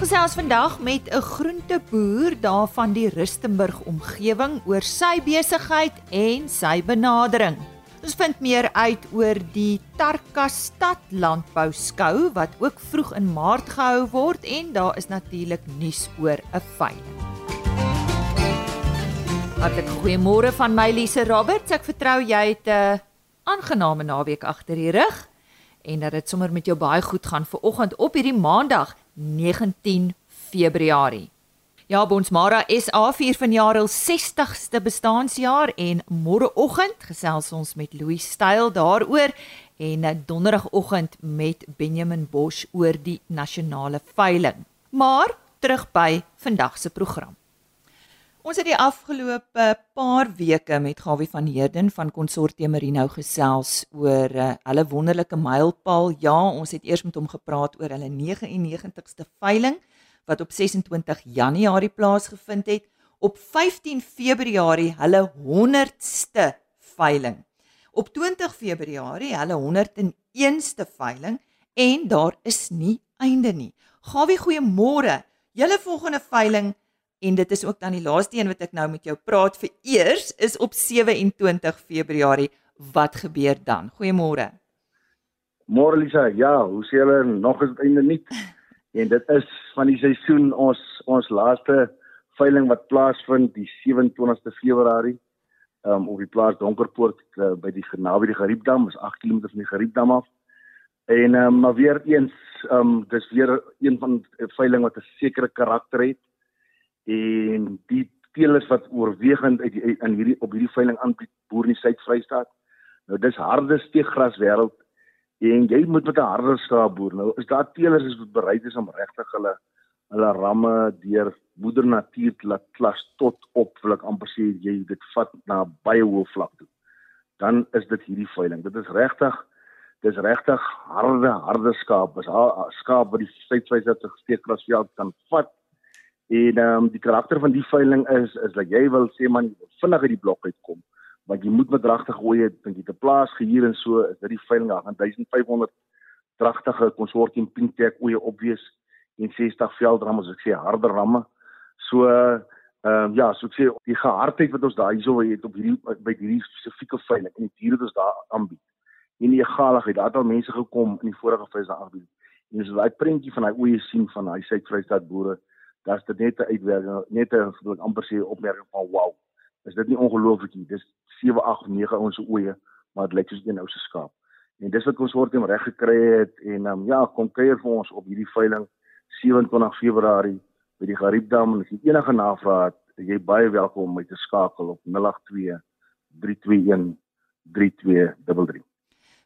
gesels vandag met 'n groenteboer daar van die Rustenburg omgewing oor sy besigheid en sy benadering. Ons vind meer uit oor die Tarkastad landbou skou wat ook vroeg in Maart gehou word en daar is natuurlik nuus oor 'n veiling. Hartlik goeiemôre van my Lise Roberts. Ek vertrou jy het 'n aangename naweek agter die rug en dat dit sommer met jou baie goed gaan vir oggend op hierdie maandag 19 Februarie. Ja, Bonsmara SA vier vanjaar hul 60ste bestaanjaar en môreoggend gesels ons met Louis Styl daaroor en donderdagoggend met Benjamin Bosch oor die nasionale veiling. Maar terug by vandag se program. Ons het die afgelope paar weke met Gawie van Heerden van Consortium Merino gesels oor uh, hulle wonderlike mylpaal. Ja, ons het eers met hom gepraat oor hulle 99ste veiling wat op 26 Januarie plaasgevind het. Op 15 Februarie hulle 100ste veiling. Op 20 Februarie hulle 101ste veiling en daar is nie einde nie. Gawie, goeiemôre. Julle volgende veiling en dit is ook dan die laaste een wat ek nou met jou praat vir eers is op 27 Februarie. Wat gebeur dan? Goeiemôre. Môre Lisa, ja, hoe sê julle nog is einde nie? En dit is van die seisoen ons ons laaste veiling wat plaasvind die 27ste Februarie um, op die plaas Donkerpoort uh, by die naby die Gariepdam, is 8 km van die Gariepdam af. En um, maar weer eens, um, dis weer een van 'n veiling wat 'n sekere karakter het en die teelers wat oorwegend uit in hierdie op hierdie veiling aanbied boer in die Suid-Vrystaat. Nou dis harde steeggras wêreld en jy moet met 'n harde skaap boer. Nou is daar teelers is wat bereid is om regtig hulle hulle ramme deur moeder natuur te laat klas tot op ek amper sê jy dit vat na baie hoë vlak toe. Dan is dit hierdie veiling. Dit is regtig dis regtig harde harde skaap. Is skaap wat die Suid-Vrystaat se steegrasveld kan vat En ehm um, die karakter van die veiling is is dat jy wil sê man vinnig uit die blok uitkom. Want jy moet met dragtige goeie dink jy te plaas gehuur en so is dit die veiling daar gaan 1500 dragtige konsortium Pintek oeye opwees en 60 veldramme as ek sê harde ramme. So ehm um, ja, so ek sê die gehardheid wat ons daar hierso het op hierdie by hierdie spesifieke veiling en die diere wat ons daar aanbied. En die egaligheid, daar het al mense gekom in die vorige veiling aanbied. En jy daai prentjie van daai oeye sien van daai Suid-Vrystaat boere dat's dit net 'n uitwerking, net 'n wil ek amper sê opmerking van wow. Is dit nie ongelooflik nie? Dis 7, 8, 9 ouens se oeye, maar dit lyk soos een ou se skaap. En dis wat ons word hem reg gekry het en um, ja, kom kuier vir ons op hierdie veiling 27 Februarie by die Gariepdam en as jy enige navrae het, jy baie welkom om my te skakel op 082 321 3233.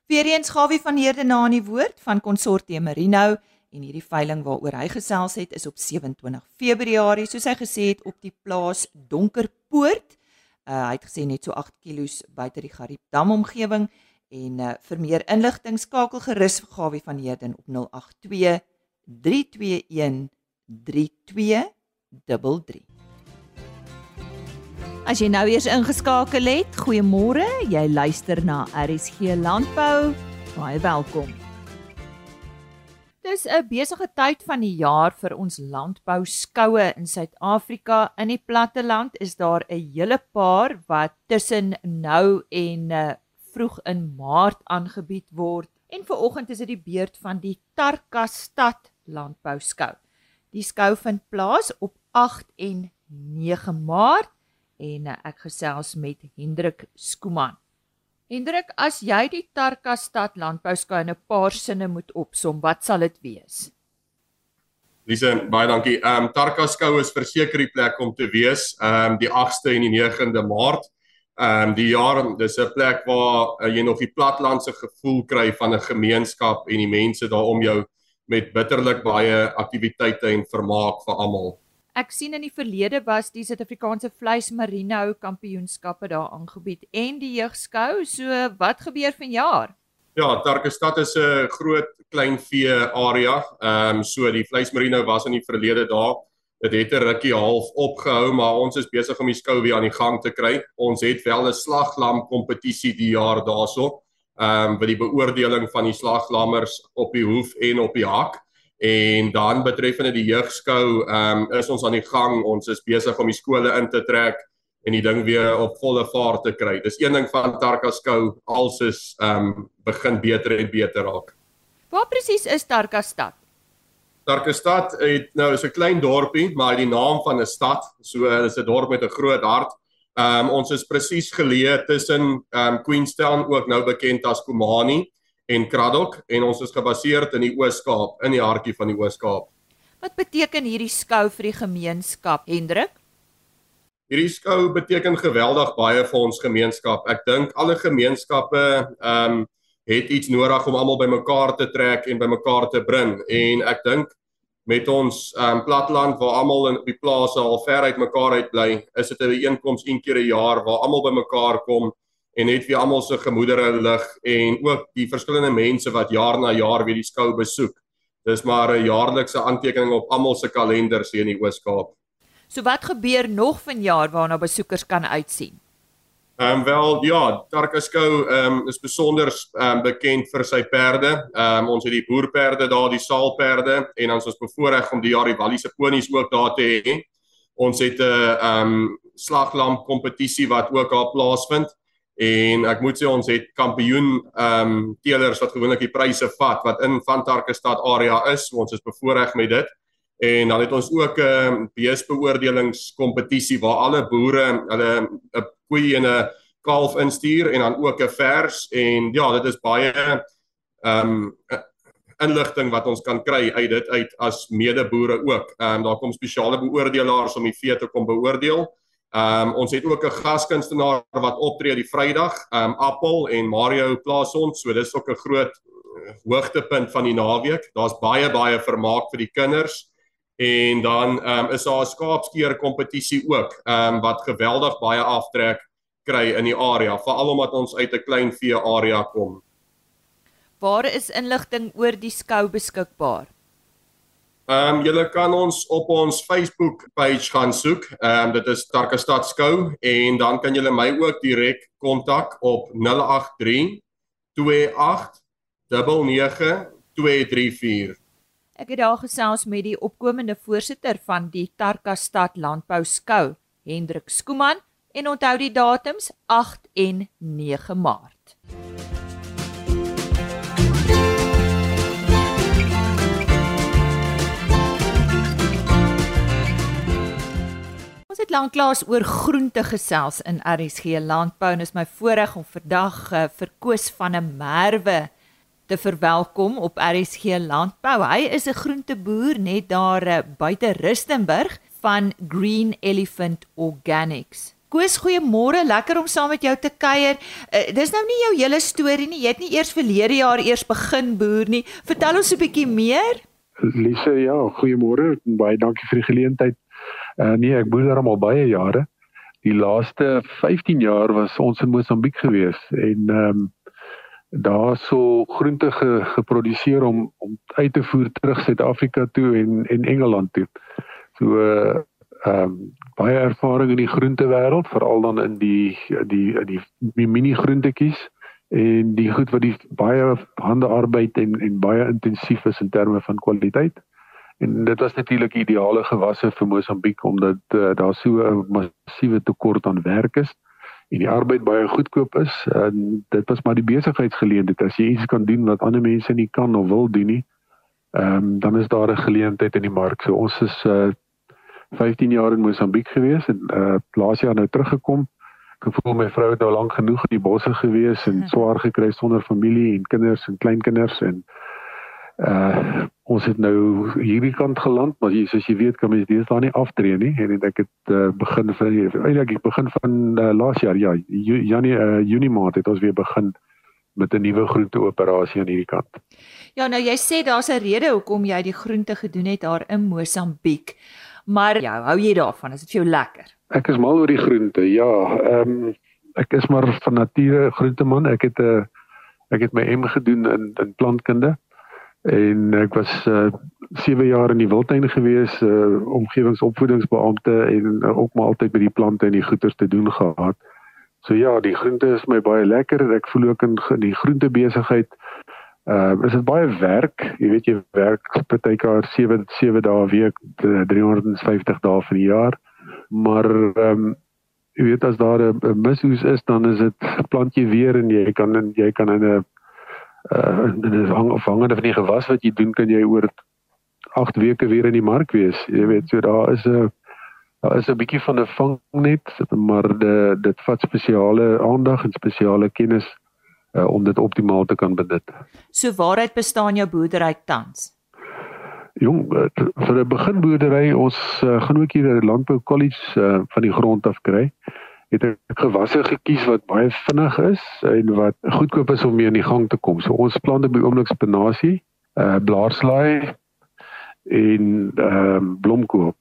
Weereens Gawie van Heerden na in die woord van Consortium Merino en hierdie veiling waaroor hy gesels het is op 27 Februarie soos hy gesê het op die plaas Donkerpoort. Uh, hy het gesê net so 8 km buite die Gariepdam omgewing en uh, vir meer inligting skakel gerus vir Gawie van Heerden op 082 321 3233. As jy nou eers ingeskakel het, goeiemôre. Jy luister na RSG Landbou. Baie welkom. Dis 'n besige tyd van die jaar vir ons landbou skoue in Suid-Afrika. In die platteland is daar 'n hele paar wat tussen nou en uh, vroeg in Maart aangebied word. En vir oggend is dit die beurt van die Tarkastad landbou skou. Die skou vind plaas op 8 en 9 Maart en uh, ek gesels met Hendrik Skooman. Hendrik, as jy die Tarkastad landbouskou in 'n paar sinne moet opsom, wat sal dit wees? Lise, baie dankie. Ehm um, Tarkaskou is verseker die plek om te wees. Ehm um, die 8ste en die 9de Maart. Ehm um, die jaar, dis 'n plek waar uh, jy nog die platlandse gevoel kry van 'n gemeenskap en die mense daar om jou met bitterlik baie aktiwiteite en vermaak vir almal. Ek sien in die verlede was die Suid-Afrikaanse vleis merino kampioenskappe daar aangebied en die jeugskou. So wat gebeur vanjaar? Ja, Tarkestad is 'n groot klein vee area. Ehm um, so die vleis merino was in die verlede daar. Dit het 'n rukkie half opgehou, maar ons is besig om die skou weer aan die gang te kry. Ons het wel 'n slaglam kompetisie die jaar daarso. Ehm um, vir die beoordeling van die slaglammers op die hoef en op die hak En dan betreffende die jeugskou, ehm um, is ons aan die gang. Ons is besig om die skole in te trek en die ding weer op volle vaart te kry. Dis een ding van Tarkaskou, als is ehm um, begin beter en beter raak. Waar presies is Tarkastad? Tarkastad het nou is 'n klein dorpie, maar die naam van 'n stad, so dis 'n dorp met 'n groot hart. Ehm um, ons is presies geleë tussen ehm um, Queenstown ook nou bekend as Komani en Kraddock en ons is gebaseer in die Oos-Kaap, in die hartjie van die Oos-Kaap. Wat beteken hierdie skou vir die gemeenskap, Hendrik? Hierdie skou beteken geweldig baie vir ons gemeenskap. Ek dink alle gemeenskappe ehm um, het iets nodig om almal bymekaar te trek en bymekaar te bring en ek dink met ons ehm um, platland waar almal in die plase al ver uit mekaar uit bly, is dit 'n bijeenkoms een keer 'n jaar waar almal bymekaar kom en net weer almal se gemoedere lig en ook die verskillende mense wat jaar na jaar weer die skou besoek. Dis maar 'n jaarlikse aantekening op almal se kalenders hier in die Oos-Kaap. So wat gebeur nog vanjaar waarna besoekers kan uitsien? Ehm um, wel ja, Tarkaskou ehm um, is besonder ehm um, bekend vir sy perde. Ehm um, ons het die boerperde daar, die saalperde en ons is bevoorreg om die jaar die Walliese ponies ook daar te hê. Ons het 'n ehm um, slaglamp kompetisie wat ook daar plaasvind en ek moet sê ons het kampioen ehm um, teelers wat gewoonlik die pryse vat wat in van Tarkestad area is. Ons is bevoorreg met dit. En dan het ons ook 'n um, beesbeoordelingskompetisie waar alle boere hulle 'n koei en 'n kalf instuur en dan ook 'n vers en ja, dit is baie ehm um, inligting wat ons kan kry uit dit uit as medeboere ook. Ehm um, daar kom spesiale beoordelaars om die vee te kom beoordeel. Ehm um, ons het ook 'n gaskunstenaar wat optree die Vrydag, ehm um, Appel en Mario Plaasond, so dis ook 'n groot uh, hoogtepunt van die naweek. Daar's baie baie vermaak vir die kinders. En dan ehm um, is daar 'n skaapskeer kompetisie ook, ehm um, wat geweldig baie aftrek kry in die area, veral omdat ons uit 'n klein vee area kom. Waar is inligting oor die skou beskikbaar? Ehm um, julle kan ons op ons Facebook page gaan soek. Ehm um, dit is Tarkastad Skou en dan kan julle my ook direk kontak op 083 28 99234. Ek het daar gesels met die opkomende voorsitter van die Tarkastad Landbou Skou, Hendrik Skooman, en onthou die datums 8 en 9 Maart. Ons het lanklaas oor groente gesels in RSG Landbou en is my voorreg om vandag uh, vir Koos van 'n Merwe te verwelkom op RSG Landbou. Hy is 'n groenteboer net daar uh, buite Rustenburg van Green Elephant Organics. Koos, goeiemôre. Lekker om saam met jou te kuier. Uh, dis nou nie jou hele storie nie. Jy het nie eers verlede jaar eers begin boer nie. Vertel ons 'n bietjie meer. Lise, ja, goeiemôre. Baie dankie vir die geleentheid Uh nee, ek boer daar al baie jare. Die laaste 15 jaar was ons in Mosambiek gewees en ehm um, daar so groente ge, geproduseer om om uit te voer terug Suid-Afrika toe en en Engeland toe. So ehm um, baie ervaring in die groentewêreld, veral dan in die die die, die mini groentetjies en die goed wat die baie handearbeid en en baie intensief is in terme van kwaliteit. En dit was natuurlik ideale gewasse vir Mosambiek omdat uh, daar so 'n massiewe tekort aan werk is en die arbeid baie goedkoop is. En dit was maar die besigheidsgeleentheid. As jy iets kan doen wat ander mense nie kan of wil doen nie, ehm um, dan is daar 'n geleentheid in die mark. So ons is uh, 15 jaar in Mosambiek gewees en uh, laas jaar nou teruggekom. Ek voel my vrou het nou lank genoeg in die bosse gewees en swaar gekry sonder familie en kinders en kleinkinders en uh ons het nou hierdie kant geland maar jy soos jy weet kan mens deesdae nie aftree nie en ek het uh, begin van eintlik begin van uh, laas jaar ja Janie uh, Junie maand het ons weer begin met 'n nuwe groente operasie aan hierdie kant. Ja nou jy sê daar's 'n rede hoekom jy die groente gedoen het daar in Mosambiek. Maar ja, hou jy daarvan? Is dit vir jou lekker? Ek is mal oor die groente. Ja, ehm um, ek is maar van nature groenteman. Ek het 'n uh, ek het my M gedoen in in plantkunde en ek was uh, 7 jaar in die wildtuin gewees, uh, omgewingsopvoedingsbeampte en uh, ook maar altyd by die plante en die goeters te doen gehad. So ja, die groente is my baie lekker. Ek voel ook in die groente besigheid Uh is dit baie werk. Jy weet jy werk partykeer 7 7 dae week, 350 dae vir die jaar. Maar ehm um, jy weet as daar 'n misoes is, dan is dit plant jy weer en jy kan in jy kan in 'n uh in 'n afhangende van die gewas wat jy doen, kan jy oor 8 weke weer in die mark wees. Jy weet so daar is 'n daar is 'n bietjie van 'n vangnet, maar de, dit vat spesiale aandag en spesiale kennis uh, om dit optimaal te kan benut. So waaruit bestaan jou boerdery tans? Jong, eh, vir 'n beginboerdery, ons uh, gaan ook hier 'n landbou college uh, van die grond af kry. Het ek gewasse gekies wat baie vinnig is en wat goedkoop is om mee in die gang te kom. So ons plant by oomblik spinasie, uh blaarslaai en ehm uh, blomkoop.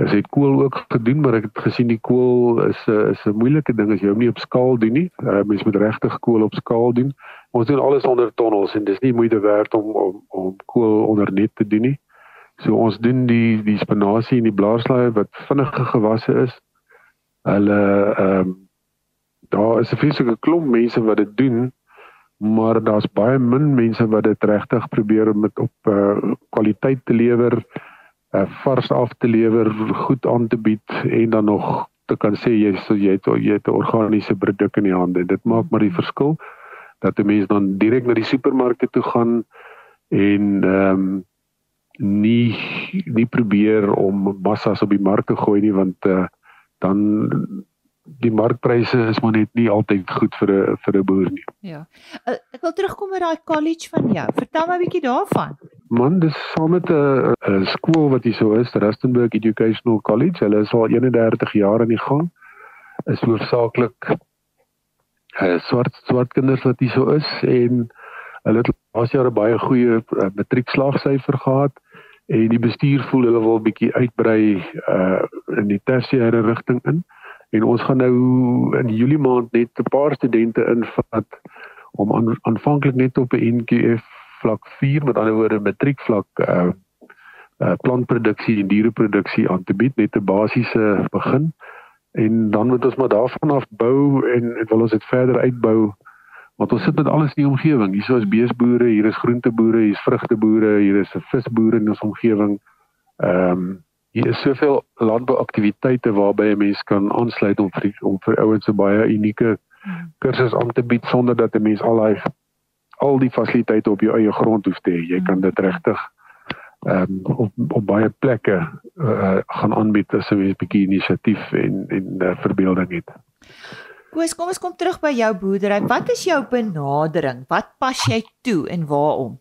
Ons het kool ook gedoen, maar ek het gesien die kool is 'n is 'n moeilike ding as jy hom nie op skaal doen nie. Uh, mens moet regtig kool op skaal doen. Ons doen alles onder tonnels en dis nie moeite werd om om om kool onder net te doen nie. So ons doen die die spinasie en die blaarslaai wat vinnige gewasse is. Hulle ehm um, daar is 'n fisieke klomp mense wat dit doen, maar daar's baie min mense wat dit regtig probeer om dit op uh, kwaliteit te lewer uh, vars af te lewer, goed aan te bied en dan nog te kan sê jy so jy het jy het 'n organiese produk in die hande. Dit maak maar die verskil dat 'n mens dan direk na die supermarkte toe gaan en ehm um, nie nie probeer om massas op die mark te gooi nie want uh, dan die markpryse is maar net nie altyd goed vir 'n vir 'n boer nie. Ja. Uh, ek wil terugkom by daai college van jou. Vertel my 'n bietjie daarvan. Man, dis saam met 'n 'n skool wat hier so is, Rustenburg Educational College. Hulle is al 31 jaar aan die gang. Is hoofsaaklik uh, swart swart kinders wat hier so is en hulle het laas jaar 'n baie goeie uh, matriekslaagsyfer gehad en die bestuur voel hulle wil 'n bietjie uitbrei uh, in die tersiêre rigting in. En ons gaan nou in Julie maand net 'n paar studente invat om aan, aanvanklik net op 'n NQF vlak 4 met ander woorde matriek vlak uh uh plantproduksie en diereproduksie aan te bied met 'n basiese begin en dan moet ons maar daarvan af bou en en wil ons dit verder uitbou want ons sit met alles in die omgewing hier is beesboere hier is groenteboere hier is vrugteboere hier is 'n visboere in ons omgewing ehm um, hier is soveel landbouaktiwiteite waarby 'n mens kan aansluit om vir om vir ouens 'n baie unieke hmm. kursus aan te bied sonder dat 'n mens al daai al die fasiliteite op jou eie grond hoef te hê. Jy kan dit regtig ehm um, op, op baie plekke uh, gaan aanbied as jy 'n bietjie inisiatief en en uh, verbeelding het. Koos, kom ons kom terug by jou boerdery. Wat is jou benadering? Wat pas jy toe en waarom?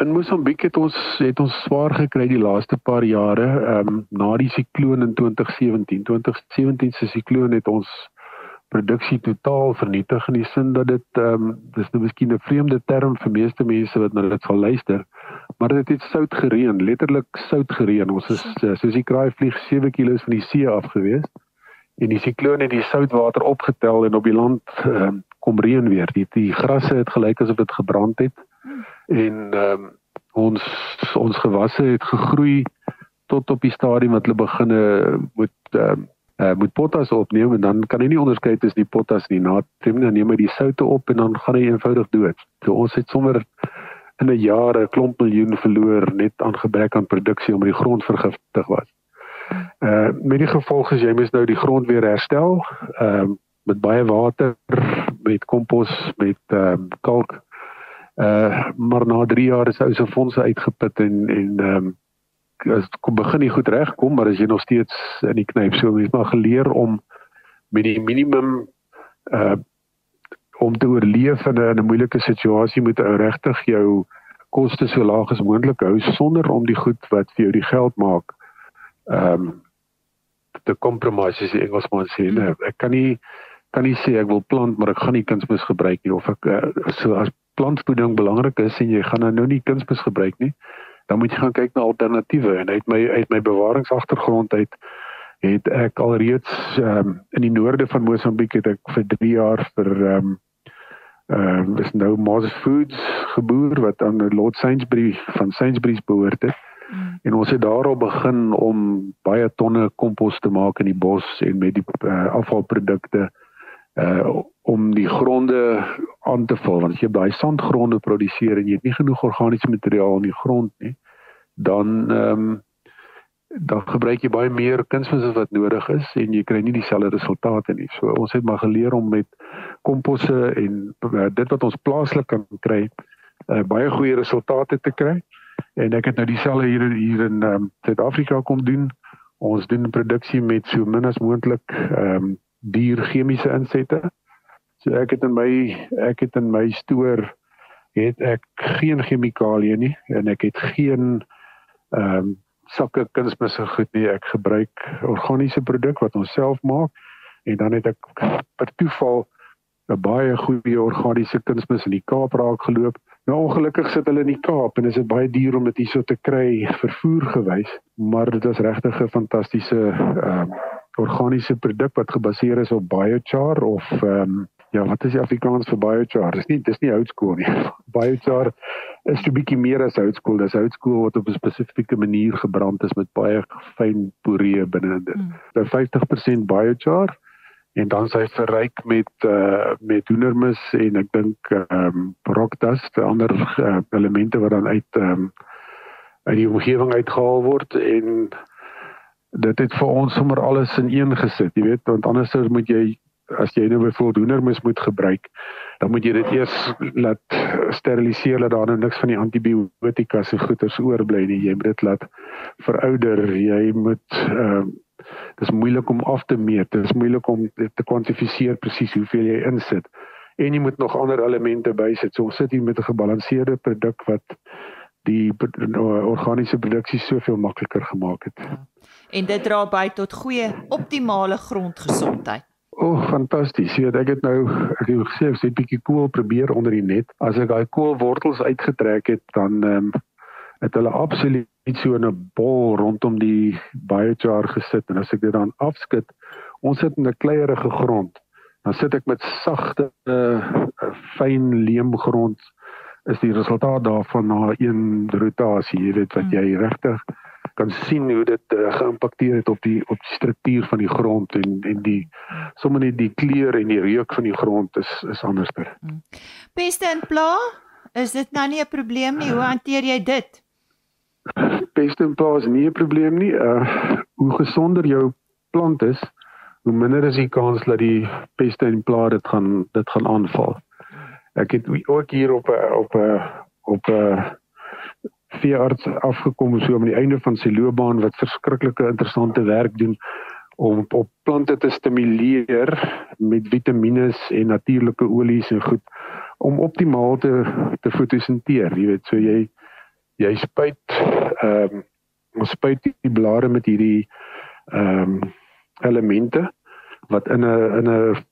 In Mosambiek het ons het ons swaar gekry die laaste paar jare, ehm um, na die sikloon in 2017. 2017 se sikloon het ons produksie totaal vernietig in die sin dat dit ehm um, dis nou miskien 'n vreemde term vir meeste mense wat na dit sal luister, maar dit het sout gereën, letterlik sout gereën. Ons is soos die kraai vlieg 7 km van die see af gewees en die sikloon het die soutwater opgetel en op die land um, kom reën weer. Die die grasse het gelyk asof dit gebrand het en um, ons ons gewasse het gegroei tot op die stadium wat hulle begine moet um, uh, moet potas opneem en dan kan hy nie onderskei tussen die potas en die natrium nie. Dan neem hy die soutte op en dan gaan hy eenvoudig dood. So ons het sommer in 'n jaar 'n klomp miljoen verloor net aan gebrek aan produksie omdat die grond vergiftig was. Uh met die gevolg is jy moet nou die grond weer herstel, ehm uh, met baie water, met kompos, met ehm uh, kalk. Uh maar na 3 jaar is ou se fondse uitgeput en en ehm um, as kom begin jy goed regkom, maar as jy nog steeds in die knyp so mens maar geleer om met die minimum uh om te oorleef in 'n moeilike situasie moet ou regtig jou koste so laag as moontlik hou sonder om die goed wat vir jou die geld maak ehm um, te compromise as die Engelsman sê nee ek kan nie kan nie sê ek wil plant maar ek gaan nie kunsmis gebruik nie of ek uh, so as plantvoeding belangrik is en jy gaan nou nie kunsmis gebruik nie dan moet jy gaan kyk na alternatiewe en uit my uit my bewaringsagtergrond uit het ek alreeds um, in die noorde van Mosambiek het ek vir 3 jaar vir ehm um, ehm uh, is nou Moses Foods geboer wat aan Lord Sainsbury van Sainsbury's behoort het. En ons het daarop begin om baie tonne kompos te maak in die bos en met die uh, afvalprodukte uh om die gronde aan te vul want as jy baie sandgronde produseer en jy het nie genoeg organiese materiaal in die grond nie dan ehm um, dan gebruik jy baie meer kunsmis as wat nodig is en jy kry nie dieselfde resultate nie. So ons het maar geleer om met komposse en uh, dit wat ons plaaslik kan kry uh, baie goeie resultate te kry. En ek het nou dieselfde hier hier in ehm um, Suid-Afrika kom doen. Ons doen produksie met so min as moontlik ehm um, dier chemiese insette. So ek het in my ek het in my stoor het ek geen chemikalieë nie en ek het geen ehm um, sakke kunsmisse goed nie. Ek gebruik organiese produk wat ons self maak en dan het ek per toeval 'n baie goeie organiese kunsmis in die Kaap raak geloop. Nou ongelukkig sit hulle in die Kaap en dit is baie duur om dit hierso te kry vervoer gewys, maar dit is regtig 'n fantastiese ehm um, organiese produk wat gebaseer is op biochar of ehm um, ja, wat is die Afrikaans vir biochar? Dis nie dis nie houtskool nie. Biochar is 'n bietjie meer as houtskool. Dis houtskool wat op 'n spesifieke manier gebrand is met baie fyn poree binne in dit. Mm. 50% biochar en dan sy verryk met uh met hoendermis en ek dink ehm um, rock dust, ander uh, elemente wat dan uit ehm um, uit die omgewing uitgehaal word en dit het vir ons sommer alles in een gesit, jy weet, want anders moet jy as jy nou byvoorbeeld hoendermis moet gebruik, dan moet jy dit eers laat steriliseer dat daar nou niks van die antibiotika se goeters oorbly nie. Jy moet dit laat verouder. Jy moet ehm uh, dis moeilik om af te meet. Dit is moeilik om te kwantifiseer presies hoeveel jy insit. En jy moet nog ander elemente bysit. So ons sit hier met 'n gebalanseerde produk wat die organiese produksie soveel makliker gemaak het. Ja. En dit dra by tot goeie optimale grondgesondheid. O, oh, fantasties. Jy weet ek het nou ek het gesê ek het 'n bietjie kool probeer onder die net. As ek daai koolwortels uitgetrek het, dan ehm um, het hulle absoluut so 'n bol rondom die biochar gesit en as ek dit dan afskud, ons sit in 'n kleierige grond. Dan sit ek met sagte uh, fyn leemgrond is die resultaat daarvan na een rotasie, jy weet wat hmm. jy regtig kan sien hoe dit uh, geïmpakteer het op die op die struktuur van die grond en en die sommer net die kleur en die reuk van die grond is is anderster. Hmm. Peste en pla, is dit nou nie 'n probleem nie? Hoe hanteer jy dit? Peste en pla is nie 'n probleem nie. Uh hoe gesonder jou plant is, hoe minder is die kans dat die peste en pla dit gaan dit gaan aanval. Ek het ook hier op 'n op 'n op 'n veearts afgekom so aan die einde van sy loopbaan wat verskriklike interessante werk doen om op plante te stimuleer met vitamiene en natuurlike olies en goed om optimaal te te fotosinteer. Jy weet, so jy jy spuit ehm um, ons spuit die blare met hierdie ehm um, elemente wat in 'n in 'n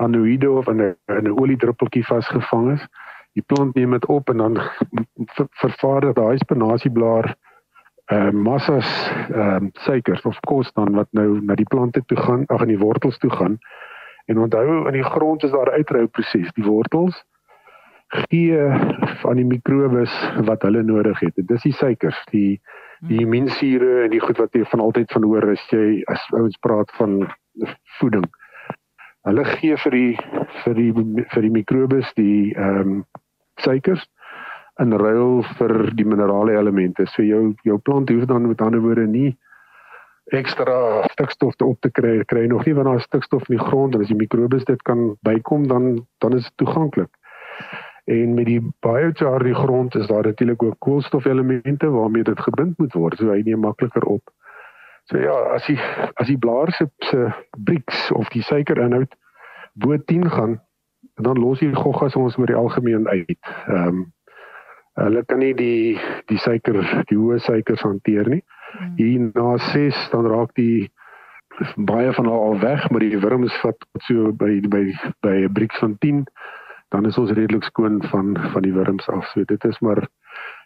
anoïde of in 'n 'n oliedruppeltjie vasgevang is die plant neem dit op en dan vervaardig daai spinasieblaar uh massas ehm uh, suikers of kos dan wat nou na die plante toe gaan, ag in die wortels toe gaan. En onthou in die grond is daar 'n uitrou proses. Die wortels gee van die mikrobes wat hulle nodig het. Dit is die suikers, die die hmm. immuunsure en die goed wat jy van altyd van hoor as jy as ouens praat van voeding. Hulle gee vir die vir die vir die mikrobes die ehm um, suikers in ruil vir die minerale elemente. So jou jou plant hoef dan met ander woorde nie ekstra stikstof te op te kry kry nog nie want daar is stikstof in die grond en as die mikrobes dit kan bykom dan dan is dit toeganklik. En met die biochar die grond is daar natuurlik ook koolstofelemente waarmee dit gebind moet word so hy neem makliker op. So ja, as die as die blaar se se Brix of die suikerinhoud bo 10 gaan, dan los die goggas ons oor die algemeen uit. Ehm um, hulle kan nie die die suiker die hoë suikers hanteer nie. Hmm. Hier na 6 dan raak die baie van hulle al weg, maar die wurms vat so by by by 'n briks van 10 dan is ons redelik skoon van van die wurms af. So dit is maar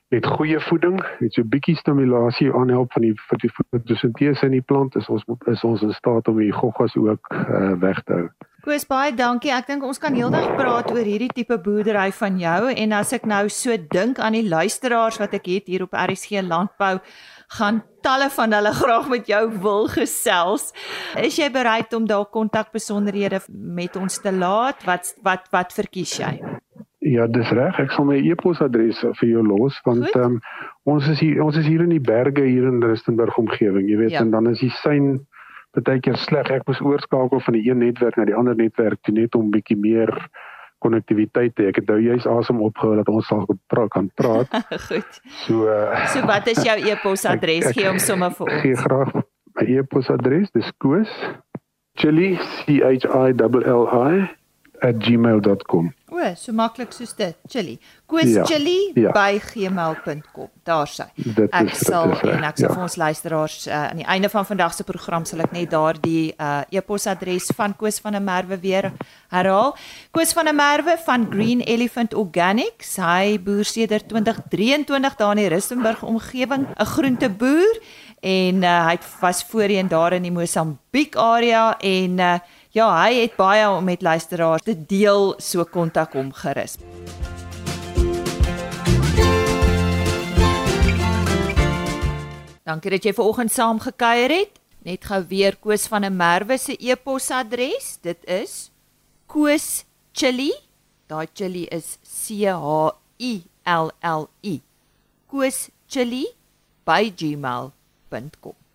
met goeie voeding, met so 'n bietjie stimulasie aanhelp van die vir die fotosintese in die plant is ons is ons in staat om die goggas ook uh, weg te hou. Koos baie dankie. Ek dink ons kan heeldag praat oor hierdie tipe boerdery van jou en as ek nou so dink aan die luisteraars wat ek het hier op RSG Landbou, gaan talle van hulle graag met jou wil gesels. Is jy bereid om daar kontak besonderhede met ons te laat? Wat wat wat verkies jy? Ja, dis reg. Ek sal my e-posadres vir jou los want um, ons is hier ons is hier in die berge hier in Rustenburg omgewing, jy weet, ja. en dan is die sein baie keer sleg. Ek moes oorskakel van die een netwerk na die ander netwerk toe net om bietjie meer konnektiwiteit te. Ek het nou juist asem opgehou dat ons sal pra kan praat. Goed. So uh, So wat is jou e-posadres? Gee hom sommer vir ons. Gee graag my e-posadres. Dis koos chili c h i l l i @gmail.com. O, so maklik soos dit, chili. Koos ja, chili ja. by gmail.com. Daar sy. Ek sal is, en ek sal ja. vir ons luisteraars uh, aan die einde van vandag se program sal ek net daardie uh, e-posadres van Koos van der Merwe weer herhaal. Koos van der Merwe van Green Elephant Organics. Hy boer sedert 2023 daar in die Rustenburg omgewing, 'n groenteboer en uh, hy was voorheen daar in die Mosambiek area en uh, Ja, hy het baie om met luisteraars te deel, so kontak hom gerus. Dankie dat jy ver oggend saam gekuier het. Net gou weer Koos van 'n Merwe se e-posadres. Dit is kooschili. Daai chili is C H I L L I. kooschili@gmail.com.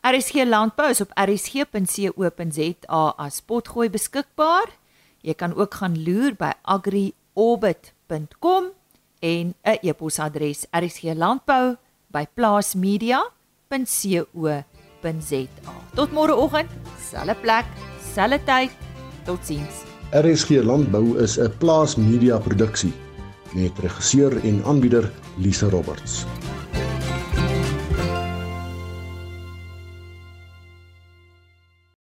RSG Landbou is op rsg.co.za as potgooi beskikbaar. Jy kan ook gaan loer by agriorbit.com en 'n e-posadres rsglandbou@plaasmedia.co.za. Tot môreoggend, selfde plek, selfde tyd. Totsiens. RSG Landbou is 'n plaasmedia produksie met regisseur en aanbieder Lisa Roberts.